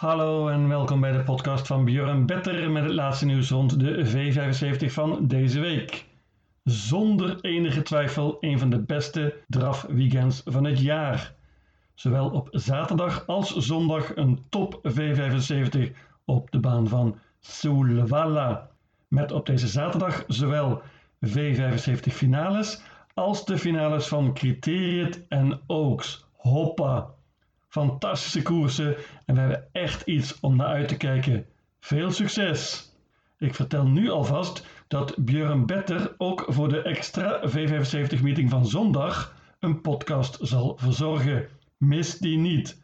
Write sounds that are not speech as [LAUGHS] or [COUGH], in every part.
Hallo en welkom bij de podcast van Björn Better met het laatste nieuws rond de V75 van deze week. Zonder enige twijfel een van de beste drafweekends van het jaar. Zowel op zaterdag als zondag een top V75 op de baan van Solvalla. Met op deze zaterdag zowel V75 finales als de finales van Criteriet en Oaks. Hoppa! Fantastische koersen en we hebben echt iets om naar uit te kijken. Veel succes! Ik vertel nu alvast dat Björn Better ook voor de extra V75 meeting van zondag een podcast zal verzorgen. Mis die niet.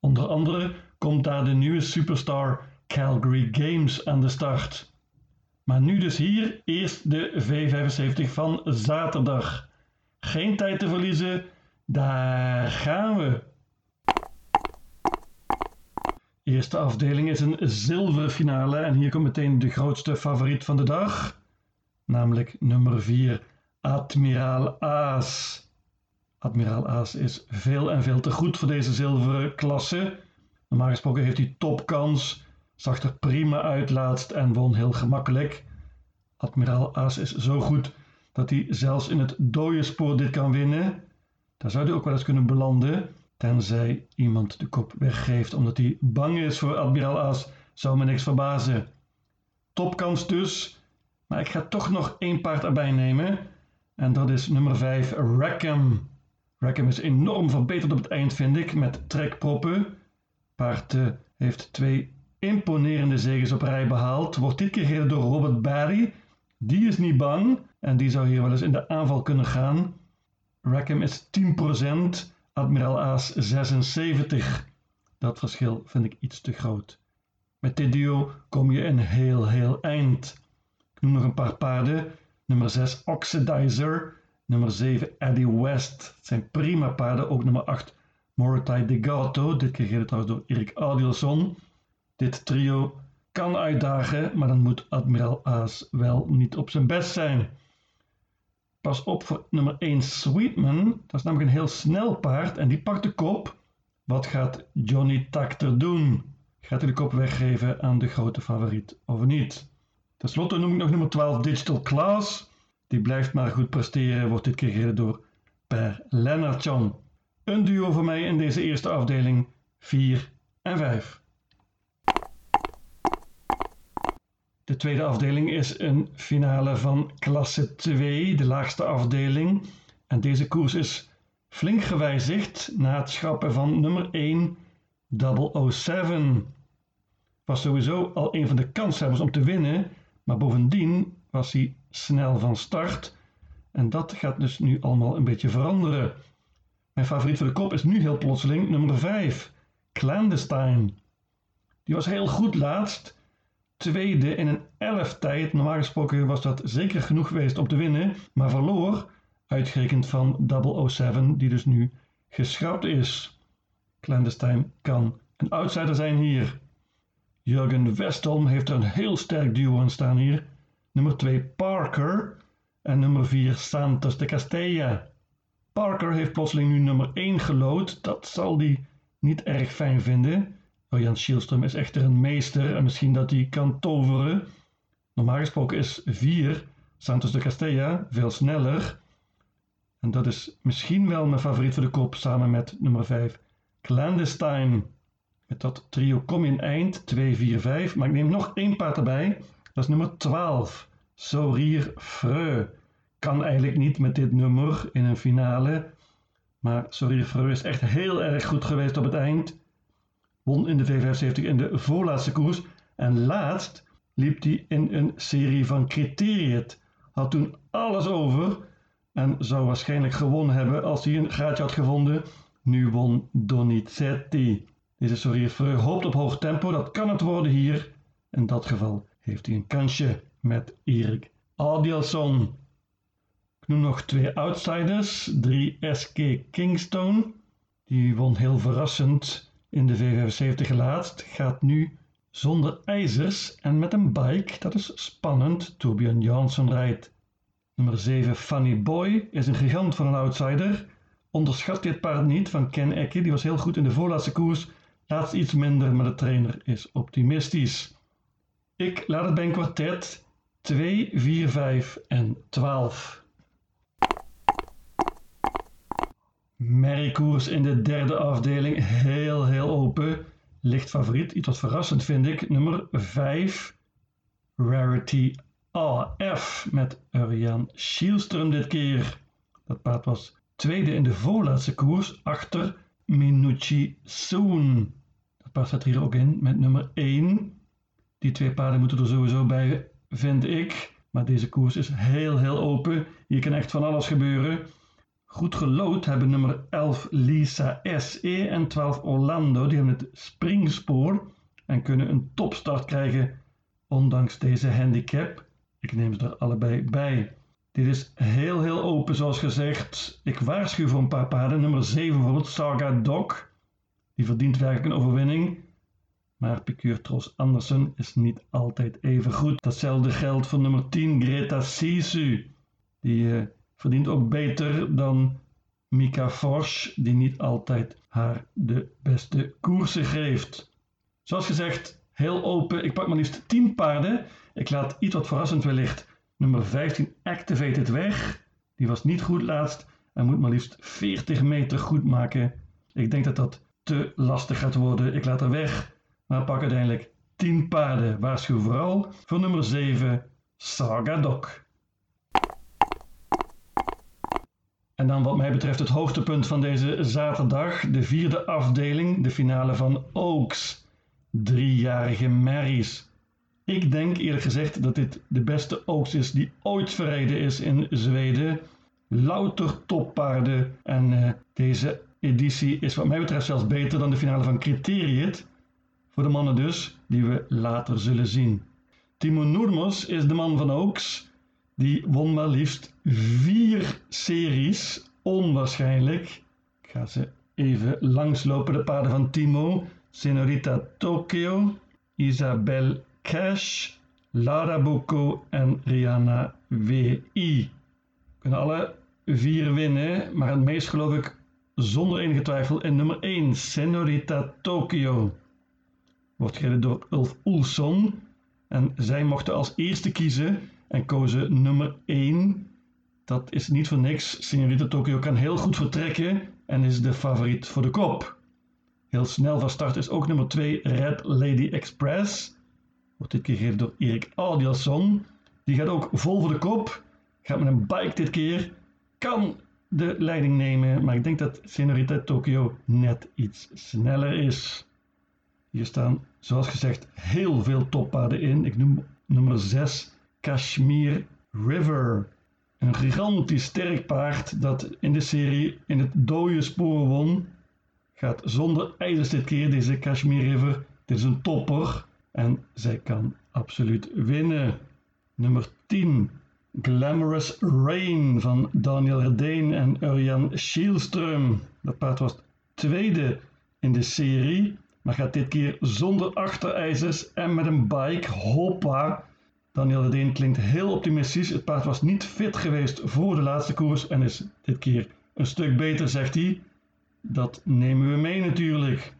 Onder andere komt daar de nieuwe superstar Calgary Games aan de start. Maar nu dus hier eerst de V75 van zaterdag. Geen tijd te verliezen, daar gaan we. Eerste afdeling is een zilveren finale en hier komt meteen de grootste favoriet van de dag, namelijk nummer 4, Admiraal Aas. Admiraal Aas is veel en veel te goed voor deze zilveren klasse. Normaal gesproken heeft hij topkans, zag er prima uit laatst en won heel gemakkelijk. Admiraal Aas is zo goed dat hij zelfs in het dode spoor dit kan winnen. Daar zou hij ook wel eens kunnen belanden, tenzij iemand de kop weggeeft omdat hij bang is voor Admiraal Aas, zou me niks verbazen. Topkans dus, maar ik ga toch nog één paard erbij nemen en dat is nummer 5 Rackham. Rackham is enorm verbeterd op het eind vind ik met trekproppen. Paard uh, heeft twee imponerende zegens op rij behaald, wordt dit keer gereden door Robert Barry. Die is niet bang en die zou hier wel eens in de aanval kunnen gaan. Rackham is 10%, Admiraal Aas 76. Dat verschil vind ik iets te groot. Met dit duo kom je een heel heel eind. Ik noem nog een paar paarden. Nummer 6 Oxidizer, nummer 7 Eddie West. Het zijn prima paarden, ook nummer 8 Morotai Degato, dit keer gereden trouwens door Erik Adielson. Dit trio kan uitdagen, maar dan moet Admiraal Aas wel niet op zijn best zijn. Pas op voor nummer 1 Sweetman. Dat is namelijk een heel snel paard en die pakt de kop. Wat gaat Johnny Takter doen? Gaat hij de kop weggeven aan de grote favoriet of niet? Ten slotte noem ik nog nummer 12 Digital Class. Die blijft maar goed presteren, wordt dit keer door Per Lennartson. Een duo voor mij in deze eerste afdeling 4 en 5. De tweede afdeling is een finale van klasse 2, de laagste afdeling. En deze koers is flink gewijzigd na het schrappen van nummer 1 007. Was sowieso al een van de kanshebbers om te winnen, maar bovendien was hij snel van start. En dat gaat dus nu allemaal een beetje veranderen. Mijn favoriet voor de kop is nu heel plotseling nummer 5, Clandestine. Die was heel goed laatst tweede in een elf tijd. Normaal gesproken was dat zeker genoeg geweest om te winnen, maar verloor, uitgerekend van 007, die dus nu geschrapt is. Clandestine kan een outsider zijn hier. Jurgen Westholm heeft een heel sterk duo aan staan hier. Nummer 2 Parker en nummer 4 Santos de Castella. Parker heeft plotseling nu nummer 1 gelood. Dat zal hij niet erg fijn vinden. Jan Schielström is echter een meester en misschien dat hij kan toveren. Normaal gesproken is 4 Santos de Castella veel sneller. En dat is misschien wel mijn favoriet voor de kop samen met nummer 5 Clandestine. Met dat trio kom je in eind 2, 4, 5. Maar ik neem nog één paard erbij. Dat is nummer 12 Sorir Freu. Kan eigenlijk niet met dit nummer in een finale. Maar Sorir Freu is echt heel erg goed geweest op het eind won in de V75 in de voorlaatste koers. En laatst liep hij in een serie van Criteriet. Had toen alles over en zou waarschijnlijk gewonnen hebben als hij een gaatje had gevonden. Nu won Donizetti. Deze Sorrier hoopt op hoog tempo. Dat kan het worden hier. In dat geval heeft hij een kansje met Erik Adielson. Ik noem nog twee outsiders. 3 SK Kingstone. Die won heel verrassend in de V75 laatst gaat nu zonder ijzers en met een bike. Dat is spannend. Torbjörn Jansson rijdt. Nummer 7 Funny Boy is een gigant van een outsider. Onderschat dit paard niet van Ken Ecke. Die was heel goed in de voorlaatste koers. laatst iets minder, maar de trainer is optimistisch. Ik laat het bij een kwartet 2, 4, 5 en 12. Merriekoers in de derde afdeling, heel heel open. Licht favoriet, iets wat verrassend vind ik, nummer 5, Rarity AF met Urian Schielström dit keer. Dat paard was tweede in de voorlaatste koers achter Minucci Soon. Dat paard staat hier ook in met nummer 1. Die twee paarden moeten er sowieso bij, vind ik. Maar deze koers is heel heel open. Hier kan echt van alles gebeuren. Goed gelood hebben nummer 11 Lisa SE en 12 Orlando. Die hebben het springspoor en kunnen een topstart krijgen ondanks deze handicap. Ik neem ze er allebei bij. Dit is heel heel open zoals gezegd. Ik waarschuw voor een paar paarden. Nummer 7 bijvoorbeeld Saga Dog. Die verdient werkelijk een overwinning. Maar Piqueur Tros Andersen is niet altijd even goed. Datzelfde geldt voor nummer 10 Greta Sisu. Die uh, verdient ook beter dan Mika Forsch, die niet altijd haar de beste koersen geeft. Zoals gezegd, heel open. Ik pak maar liefst 10 paarden. Ik laat iets wat verrassend wellicht nummer 15 Activated weg. Die was niet goed laatst en moet maar liefst 40 meter goed maken. Ik denk dat dat te lastig gaat worden. Ik laat er weg, maar pak uiteindelijk 10 paarden. Waarschuw vooral voor nummer 7 Sagadok. En dan wat mij betreft het hoogtepunt van deze zaterdag, de vierde afdeling, de finale van Oaks. Driejarige Marys. Ik denk eerlijk gezegd dat dit de beste Oaks is die ooit verreden is in Zweden. Louter toppaarden en uh, deze editie is wat mij betreft zelfs beter dan de finale van Criteriet. Voor de mannen dus, die we later zullen zien. Timo Noermos is de man van Oaks die won maar liefst vier series. Onwaarschijnlijk. Ik ga ze even langslopen. De paarden van Timo. Senorita Tokyo. Isabel Cash. Lara en Rihanna WI. Kunnen alle vier winnen. Maar het meest geloof ik zonder enige twijfel in nummer 1. Senorita Tokyo. Wordt gereden door Ulf Oelson. En zij mochten als eerste kiezen en kozen nummer 1. Dat is niet voor niks. Senorita Tokyo kan heel goed vertrekken en is de favoriet voor de kop. Heel snel van start is ook nummer 2 Red Lady Express. Wordt dit keer gegeven door Erik Audielson. Die gaat ook vol voor de kop. Gaat met een bike dit keer. Kan de leiding nemen, maar ik denk dat Senorita Tokyo net iets sneller is. Hier staan, zoals gezegd, heel veel toppaarden in. Ik noem nummer 6 Kashmir River. Een gigantisch sterk paard dat in de serie in het dode spoor won. Gaat zonder ijzers dit keer, deze Kashmir River. Dit is een topper en zij kan absoluut winnen. Nummer 10. Glamorous Rain van Daniel Redeen en Urian Schielström. Dat paard was tweede in de serie, maar gaat dit keer zonder achterijzers en met een bike. Hoppa! Daniel de Deen klinkt heel optimistisch. Het paard was niet fit geweest voor de laatste koers en is dit keer een stuk beter, zegt hij. Dat nemen we mee natuurlijk.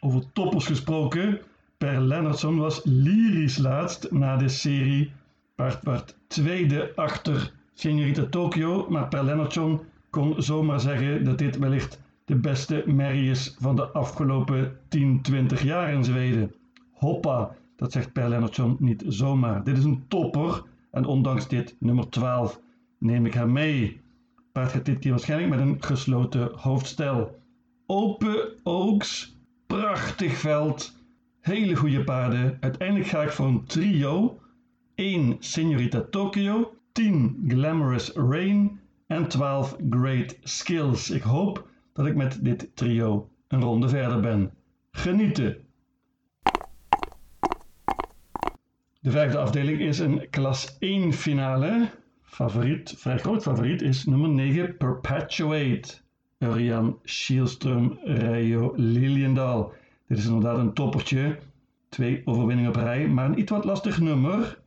Over toppers gesproken. Per Lennartson was lyrisch laatst na de serie. Paard werd tweede achter Senorita Tokyo, maar Per Lennartson kon zomaar zeggen dat dit wellicht de beste merrie is van de afgelopen 10, 20 jaar in Zweden. Hoppa, dat zegt Per Lennartson niet zomaar. Dit is een topper en ondanks dit nummer 12 neem ik haar mee. Paard gaat dit keer waarschijnlijk met een gesloten hoofdstel. Open Oaks, prachtig veld, hele goede paarden. Uiteindelijk ga ik voor een trio. 1 Senorita Tokyo, 10 Glamorous Rain en 12 Great Skills. Ik hoop dat ik met dit trio een ronde verder ben. Genieten! De vijfde afdeling is een klas 1 finale. Favoriet, vrij groot favoriet, is nummer 9 Perpetuate. Urian Schielström, Rio Liliendaal. Dit is inderdaad een toppertje. Twee overwinningen op rij, maar een iets wat lastig nummer.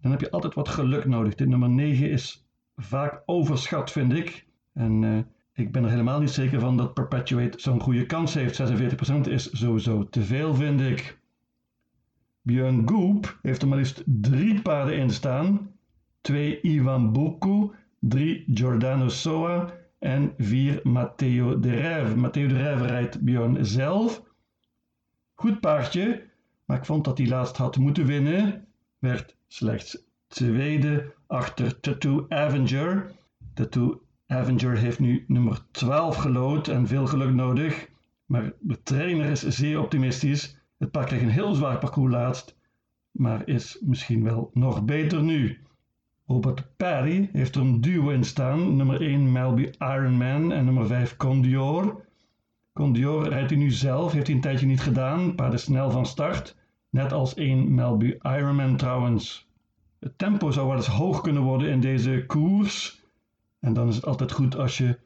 Dan heb je altijd wat geluk nodig. Dit nummer 9 is vaak overschat, vind ik. En uh, Ik ben er helemaal niet zeker van dat Perpetuate zo'n goede kans heeft. 46% is sowieso te veel, vind ik. Björn Goop heeft er maar liefst drie paarden in staan. Twee Ivan Buku, drie Giordano Soa en vier Matteo de Rêve. Matteo de Rêve rijdt Björn zelf. Goed paardje, maar ik vond dat hij laatst had moeten winnen. Werd slechts tweede achter Tattoo Avenger. Tattoo Avenger heeft nu nummer 12 gelood en veel geluk nodig. Maar de trainer is zeer optimistisch. Het paard kreeg een heel zwaar parcours laatst, maar is misschien wel nog beter nu. Robert Perry heeft er een duo in staan. Nummer 1 Melby Ironman en nummer 5 Condior. Condior rijdt hij nu zelf, heeft hij een tijdje niet gedaan. Paard is snel van start. Net als 1 Melby Ironman trouwens. Het tempo zou wel eens hoog kunnen worden in deze koers. En dan is het altijd goed als je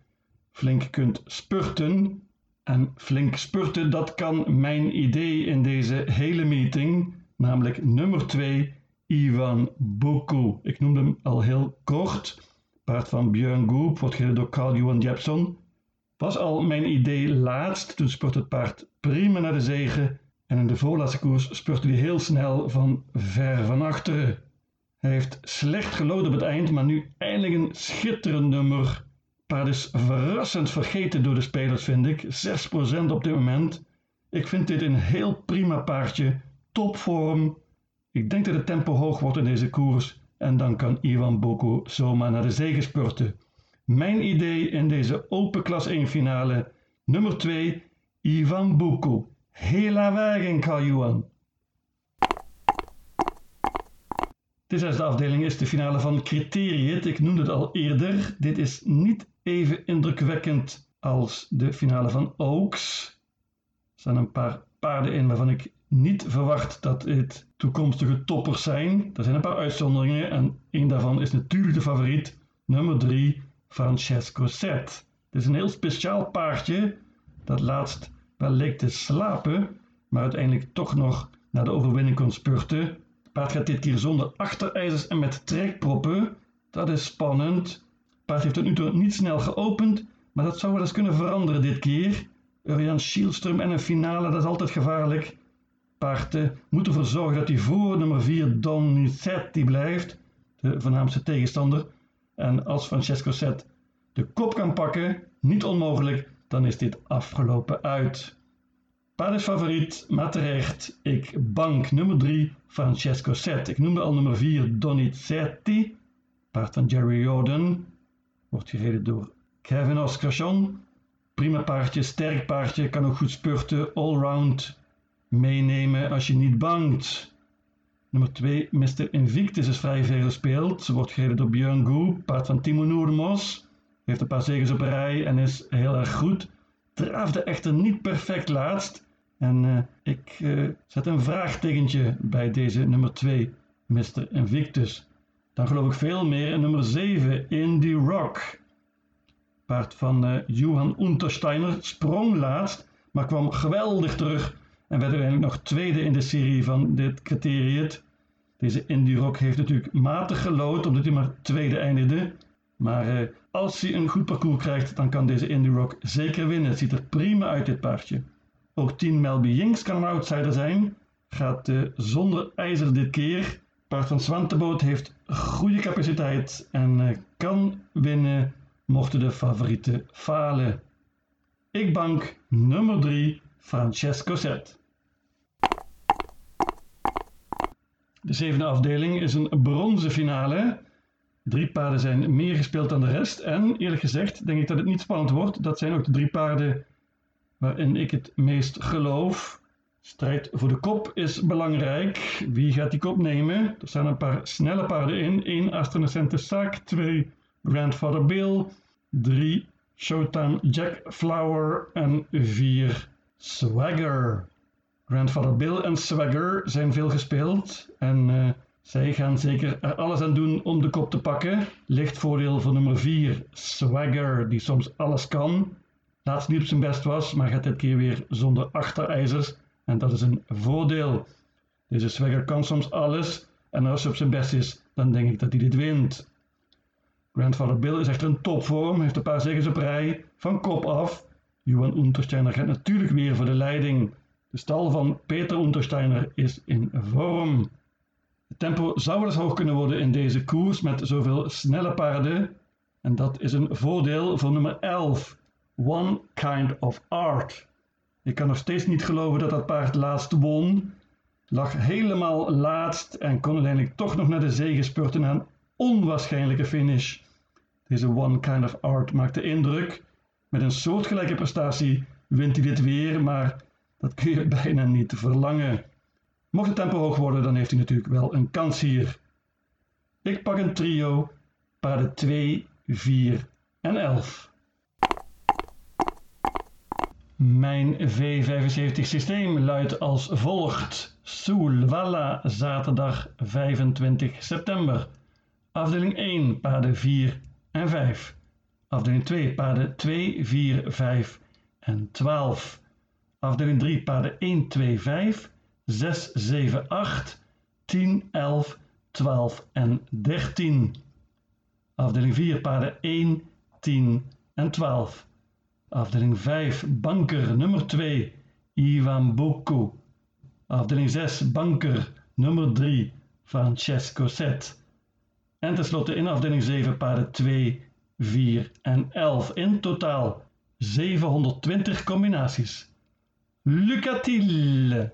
flink kunt spurten. En flink spurten, dat kan mijn idee in deze hele meeting, namelijk nummer 2, Ivan Boku. Ik noemde hem al heel kort. Paard van Björn Goop wordt gereden door Carl Johan Jepson. Was al mijn idee laatst, toen spurte het paard prima naar de zegen. En in de voorlaatste koers spurte hij heel snel van ver van achteren. Hij heeft slecht gelood op het eind, maar nu eindelijk een schitterend nummer. Paard is verrassend vergeten door de spelers, vind ik. 6% op dit moment. Ik vind dit een heel prima paardje. Topvorm. Ik denk dat het tempo hoog wordt in deze koers. En dan kan Ivan Boko zomaar naar de zege spurten. Mijn idee in deze Open Klas 1 finale. Nummer 2, Ivan Boko. Hela wagen, Kajuan. De zesde afdeling is de finale van Criteriët. Ik noemde het al eerder. Dit is niet even indrukwekkend als de finale van Oaks. Er staan een paar paarden in waarvan ik niet verwacht dat het toekomstige toppers zijn. Er zijn een paar uitzonderingen en één daarvan is natuurlijk de favoriet, nummer 3, Francesco Set. Het is een heel speciaal paardje dat laatst wel leek te slapen, maar uiteindelijk toch nog naar de overwinning kon spurten. Het paard gaat dit keer zonder achterijzers en met trekproppen. Dat is spannend. Paard heeft tot nu toe niet snel geopend, maar dat zou wel eens kunnen veranderen dit keer. Urian Schielström en een finale, dat is altijd gevaarlijk. Paard uh, moet ervoor zorgen dat hij voor nummer 4 Donizetti blijft, de voornaamste tegenstander. En als Francesco Set de kop kan pakken, niet onmogelijk, dan is dit afgelopen uit. Paard is favoriet, maar terecht. Ik bank nummer 3, Francesco Set. Ik noemde al nummer 4, Donizetti. Paard van Jerry Jordan. Wordt gereden door Kevin Oscarsson. Prima paardje, sterk paardje, kan ook goed spurten, allround. Meenemen als je niet bangt. Nummer 2, Mr. Invictus is vrij veel gespeeld. Ze wordt gereden door Björn Goe, paard van Timo Noermos. Heeft een paar zegens op rij en is heel erg goed. Draafde echter niet perfect laatst. En uh, ik uh, zet een vraagtekentje bij deze nummer 2, Mr. Invictus. Dan geloof ik veel meer in nummer 7, Indie Rock. Paard van uh, Johan Untersteiner sprong laatst, maar kwam geweldig terug en werd uiteindelijk nog tweede in de serie van dit criteriët. Deze Indie Rock heeft natuurlijk matig gelood omdat hij maar tweede eindigde. Maar uh, als hij een goed parcours krijgt, dan kan deze Indie Rock zeker winnen. Het ziet er prima uit, dit paardje. Ook 10 Melby Jinx kan een outsider zijn. Gaat uh, zonder ijzer dit keer. Paard van Swanteboot heeft goede capaciteit en uh, kan winnen mochten de favorieten falen. Ik bank nummer 3 Francesco Set. De zevende afdeling is een bronzen finale. Drie paarden zijn meer gespeeld dan de rest. En eerlijk gezegd denk ik dat het niet spannend wordt. Dat zijn ook de drie paarden waarin ik het meest geloof. Strijd voor de kop is belangrijk. Wie gaat die kop nemen? Er staan een paar snelle paarden in. 1 Astronacente Saak, 2 Grandfather Bill, 3 Showtime Jack Flower en 4 Swagger. Grandfather Bill en Swagger zijn veel gespeeld en uh, zij gaan zeker er alles aan doen om de kop te pakken. Licht voordeel voor nummer 4, Swagger, die soms alles kan. Laatst niet op zijn best was, maar gaat dit keer weer zonder achterijzers en dat is een voordeel. Deze Swagger kan soms alles en als hij op zijn best is, dan denk ik dat hij dit wint. Grandfather Bill is echt een topvorm, heeft een paar zegens op rij, van kop af. Johan Untersteiner gaat natuurlijk weer voor de leiding. De stal van Peter Untersteiner is in vorm. Het tempo zou wel eens hoog kunnen worden in deze koers met zoveel snelle paarden. En dat is een voordeel voor nummer 11, One Kind of Art. Ik kan nog steeds niet geloven dat dat paard laatst won. Lag helemaal laatst en kon uiteindelijk toch nog naar de zege spurten een onwaarschijnlijke finish. Deze One Kind of Art maakte indruk. Met een soortgelijke prestatie wint hij dit weer, maar dat kun je [LAUGHS] bijna niet verlangen. Mocht het tempo hoog worden, dan heeft hij natuurlijk wel een kans hier. Ik pak een trio, paarden 2, 4 en 11. Mijn V75 systeem luidt als volgt. Soulwalla, zaterdag 25 september. Afdeling 1, paarden 4 en 5. Afdeling 2, paarden 2, 4, 5 en 12. Afdeling 3, paarden 1, 2, 5, 6, 7, 8, 10, 11, 12 en 13. Afdeling 4, paarden 1, 10 en 12. Afdeling 5, banker nummer 2, Ivan Boko. Afdeling 6, banker nummer 3, Francesco Set. En tenslotte in afdeling 7 paarden 2, 4 en 11. In totaal 720 combinaties. Lucatile!